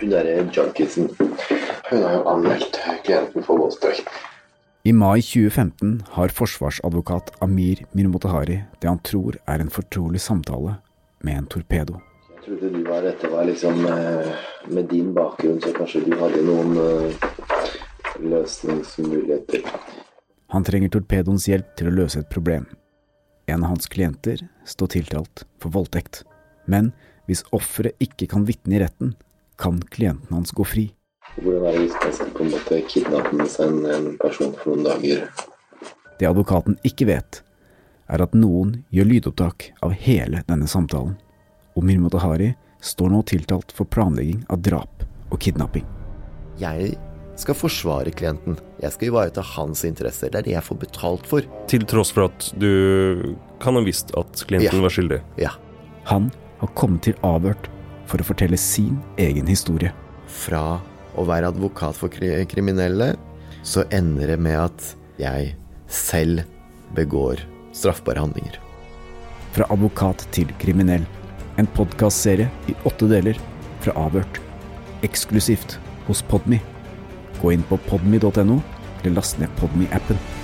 Hun derre junkisen, hun har jo anmeldt klienten for voldtekt. I mai 2015 har forsvarsadvokat Amir Mirmotahari det han tror er en fortrolig samtale med en torpedo. Jeg trodde du var dette var liksom eh, Med din bakgrunn, så kanskje du hadde noen eh, løsningsmuligheter. Han trenger torpedoens hjelp til å løse et problem. En av hans klienter står tiltalt for voldtekt. Men hvis offeret ikke kan vitne i retten, kan klienten hans gå fri. Hvordan er det hvis man skal på en måte kidnappe en, en person for noen dager? Det advokaten ikke vet, er at noen gjør lydopptak av hele denne samtalen. Og Mirmotahari står nå tiltalt for planlegging av drap og kidnapping. Jeg skal forsvare klienten. Jeg skal ivareta hans interesser. Det er det jeg får betalt for. Til tross for at du kan ha visst at klienten Ja. var skyldig. Ja. Han har kommet til avhørt for å fortelle sin egen historie. Fra å være advokat for kriminelle, så ender det med at jeg selv begår straffbare handlinger. Fra advokat til kriminell. En podkastserie i åtte deler fra Avhørt. Eksklusivt hos Podmy. Gå inn på podmy.no, eller last ned Podmy-appen.